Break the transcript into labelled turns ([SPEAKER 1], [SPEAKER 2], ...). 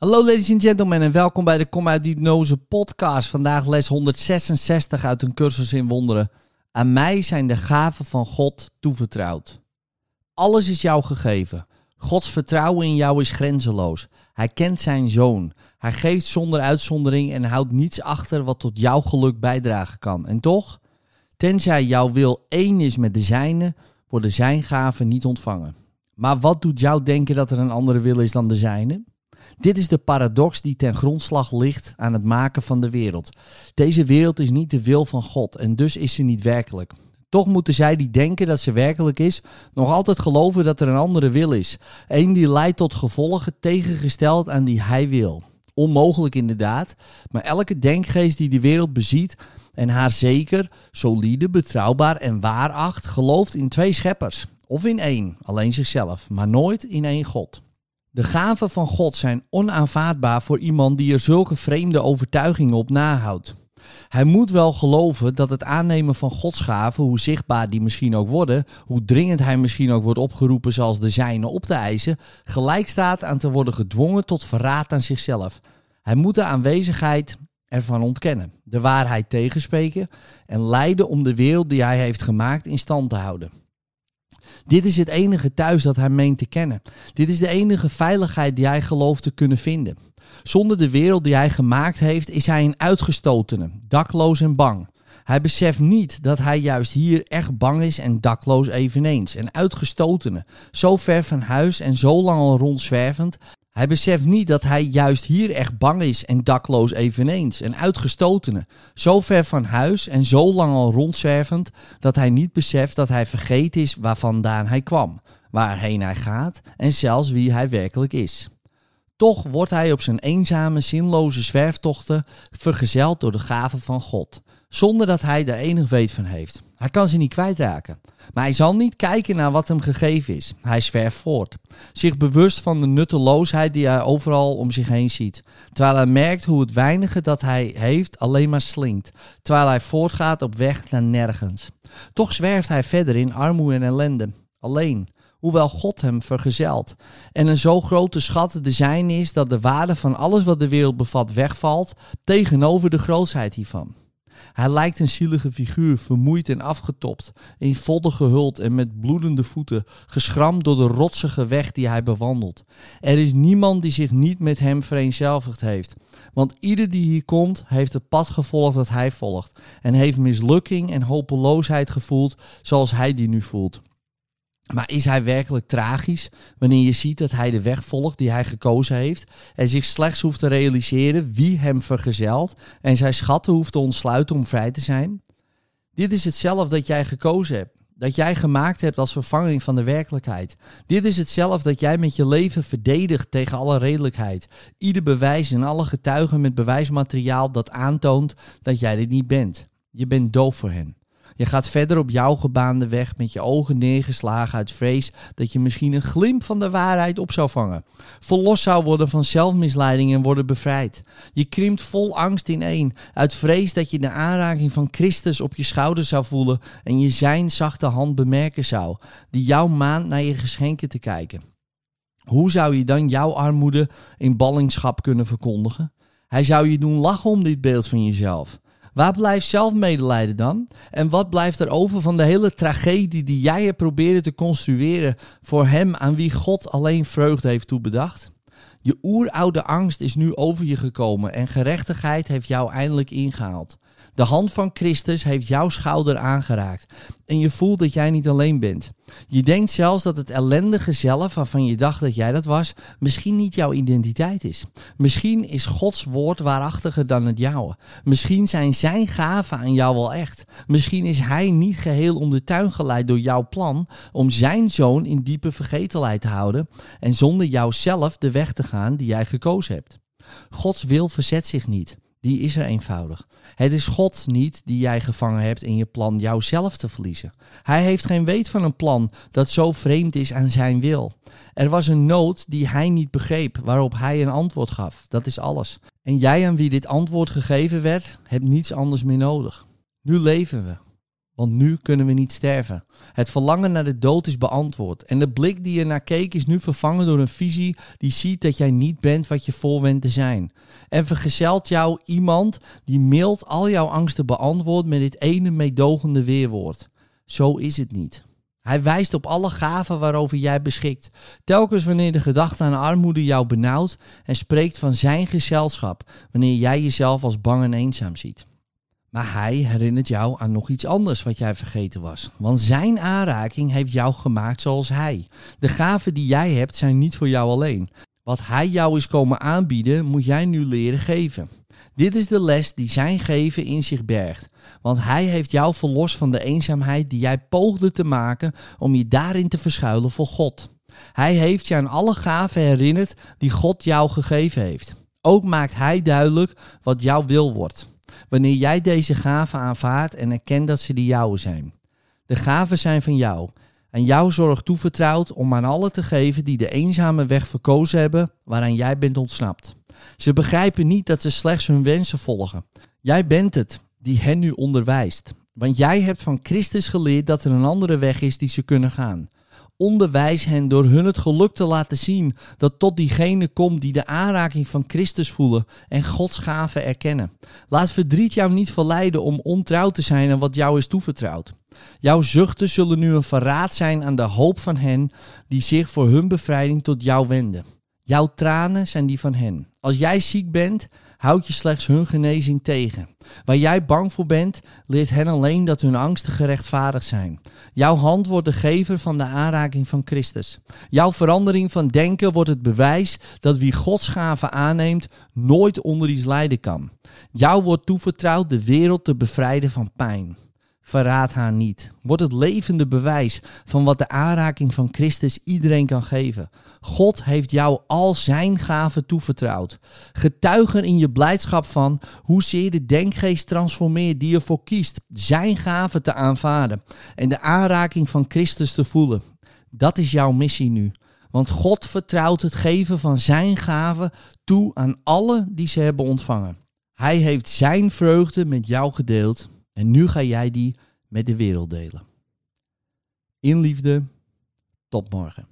[SPEAKER 1] Hallo ladies and gentlemen en welkom bij de Kom uit Hypnose podcast. Vandaag les 166 uit een cursus in wonderen. Aan mij zijn de gaven van God toevertrouwd. Alles is jou gegeven. Gods vertrouwen in jou is grenzeloos. Hij kent zijn zoon. Hij geeft zonder uitzondering en houdt niets achter wat tot jouw geluk bijdragen kan. En toch, tenzij jouw wil één is met de zijne, worden zijn gaven niet ontvangen. Maar wat doet jou denken dat er een andere wil is dan de zijne? Dit is de paradox die ten grondslag ligt aan het maken van de wereld. Deze wereld is niet de wil van God en dus is ze niet werkelijk. Toch moeten zij die denken dat ze werkelijk is, nog altijd geloven dat er een andere wil is. Een die leidt tot gevolgen tegengesteld aan die hij wil. Onmogelijk inderdaad, maar elke denkgeest die de wereld beziet en haar zeker, solide, betrouwbaar en waar acht, gelooft in twee scheppers. Of in één, alleen zichzelf, maar nooit in één God. De gaven van God zijn onaanvaardbaar voor iemand die er zulke vreemde overtuigingen op nahoudt. Hij moet wel geloven dat het aannemen van Gods gaven, hoe zichtbaar die misschien ook worden, hoe dringend hij misschien ook wordt opgeroepen zoals de zijne op te eisen, gelijk staat aan te worden gedwongen tot verraad aan zichzelf. Hij moet de aanwezigheid ervan ontkennen, de waarheid tegenspreken en lijden om de wereld die hij heeft gemaakt in stand te houden. Dit is het enige thuis dat hij meent te kennen. Dit is de enige veiligheid die hij gelooft te kunnen vinden. Zonder de wereld die hij gemaakt heeft, is hij een uitgestotene, dakloos en bang. Hij beseft niet dat hij juist hier echt bang is en dakloos eveneens. Een uitgestotene, zo ver van huis en zo lang al rondzwervend. Hij beseft niet dat hij juist hier echt bang is en dakloos eveneens. Een uitgestotene, zo ver van huis en zo lang al rondzwervend dat hij niet beseft dat hij vergeten is waar vandaan hij kwam, waarheen hij gaat en zelfs wie hij werkelijk is. Toch wordt hij op zijn eenzame, zinloze zwerftochten vergezeld door de gaven van God, zonder dat hij daar enig weet van heeft. Hij kan ze niet kwijtraken. Maar hij zal niet kijken naar wat hem gegeven is. Hij zwerft voort, zich bewust van de nutteloosheid die hij overal om zich heen ziet, terwijl hij merkt hoe het weinige dat hij heeft alleen maar slinkt, terwijl hij voortgaat op weg naar nergens. Toch zwerft hij verder in armoede en ellende, alleen, hoewel God hem vergezelt. En een zo grote schat de zijn is dat de waarde van alles wat de wereld bevat wegvalt tegenover de grootheid hiervan. Hij lijkt een zielige figuur, vermoeid en afgetopt, in vodden gehuld en met bloedende voeten, geschramd door de rotsige weg die hij bewandelt. Er is niemand die zich niet met hem vereenzelvigd heeft, want ieder die hier komt, heeft het pad gevolgd dat hij volgt, en heeft mislukking en hopeloosheid gevoeld zoals hij die nu voelt. Maar is hij werkelijk tragisch wanneer je ziet dat hij de weg volgt die hij gekozen heeft en zich slechts hoeft te realiseren wie hem vergezelt en zijn schatten hoeft te ontsluiten om vrij te zijn? Dit is hetzelfde dat jij gekozen hebt, dat jij gemaakt hebt als vervanging van de werkelijkheid. Dit is hetzelfde dat jij met je leven verdedigt tegen alle redelijkheid, ieder bewijs en alle getuigen met bewijsmateriaal dat aantoont dat jij dit niet bent. Je bent doof voor hen. Je gaat verder op jouw gebaande weg met je ogen neergeslagen uit vrees dat je misschien een glimp van de waarheid op zou vangen. Verlost zou worden van zelfmisleiding en worden bevrijd. Je krimpt vol angst ineen uit vrees dat je de aanraking van Christus op je schouder zou voelen en je zijn zachte hand bemerken zou, die jou maand naar je geschenken te kijken. Hoe zou je dan jouw armoede in ballingschap kunnen verkondigen? Hij zou je doen lachen om dit beeld van jezelf. Waar blijft zelfmedelijden dan? En wat blijft er over van de hele tragedie die jij hebt proberen te construeren voor hem aan wie God alleen vreugde heeft toebedacht? Je oeroude angst is nu over je gekomen en gerechtigheid heeft jou eindelijk ingehaald. De hand van Christus heeft jouw schouder aangeraakt en je voelt dat jij niet alleen bent. Je denkt zelfs dat het ellendige zelf waarvan je dacht dat jij dat was, misschien niet jouw identiteit is. Misschien is Gods woord waarachtiger dan het jouwe. Misschien zijn zijn gaven aan jou wel echt. Misschien is hij niet geheel om de tuin geleid door jouw plan om zijn zoon in diepe vergetelheid te houden en zonder jouzelf de weg te gaan die jij gekozen hebt. Gods wil verzet zich niet die is er eenvoudig. Het is God niet die jij gevangen hebt in je plan jouzelf te verliezen. Hij heeft geen weet van een plan dat zo vreemd is aan zijn wil. Er was een nood die hij niet begreep, waarop hij een antwoord gaf. Dat is alles. En jij aan wie dit antwoord gegeven werd, hebt niets anders meer nodig. Nu leven we. Want nu kunnen we niet sterven. Het verlangen naar de dood is beantwoord. En de blik die je naar keek is nu vervangen door een visie die ziet dat jij niet bent wat je voorwendt te zijn. En vergezelt jou iemand die mild al jouw angsten beantwoordt met dit ene meedogende weerwoord. Zo is het niet. Hij wijst op alle gaven waarover jij beschikt. Telkens wanneer de gedachte aan armoede jou benauwt en spreekt van zijn gezelschap, wanneer jij jezelf als bang en eenzaam ziet. Maar hij herinnert jou aan nog iets anders wat jij vergeten was. Want zijn aanraking heeft jou gemaakt zoals hij. De gaven die jij hebt zijn niet voor jou alleen. Wat hij jou is komen aanbieden, moet jij nu leren geven. Dit is de les die zijn geven in zich bergt. Want hij heeft jou verlost van de eenzaamheid die jij poogde te maken om je daarin te verschuilen voor God. Hij heeft je aan alle gaven herinnerd die God jou gegeven heeft. Ook maakt hij duidelijk wat jouw wil wordt. Wanneer jij deze gaven aanvaardt en erkent dat ze die jouwe zijn. De gaven zijn van jou. En jouw zorg toevertrouwd om aan allen te geven die de eenzame weg verkozen hebben waaraan jij bent ontsnapt. Ze begrijpen niet dat ze slechts hun wensen volgen. Jij bent het die hen nu onderwijst. Want jij hebt van Christus geleerd dat er een andere weg is die ze kunnen gaan. Onderwijs hen door hun het geluk te laten zien dat tot diegene komt die de aanraking van Christus voelen en Gods gaven erkennen. Laat verdriet jou niet verleiden om ontrouw te zijn aan wat jou is toevertrouwd. Jouw zuchten zullen nu een verraad zijn aan de hoop van hen die zich voor hun bevrijding tot jou wenden. Jouw tranen zijn die van hen. Als jij ziek bent, houd je slechts hun genezing tegen. Waar jij bang voor bent, leert hen alleen dat hun angsten gerechtvaardigd zijn. Jouw hand wordt de gever van de aanraking van Christus. Jouw verandering van denken wordt het bewijs dat wie Gods gaven aanneemt, nooit onder iets lijden kan. Jou wordt toevertrouwd de wereld te bevrijden van pijn. Verraad haar niet. Word het levende bewijs van wat de aanraking van Christus iedereen kan geven. God heeft jou al zijn gaven toevertrouwd. Getuigen in je blijdschap van hoezeer de denkgeest transformeert die ervoor kiest zijn gaven te aanvaarden en de aanraking van Christus te voelen. Dat is jouw missie nu. Want God vertrouwt het geven van zijn gaven toe aan allen die ze hebben ontvangen. Hij heeft zijn vreugde met jou gedeeld en nu ga jij die met de wereld delen. In liefde, tot morgen.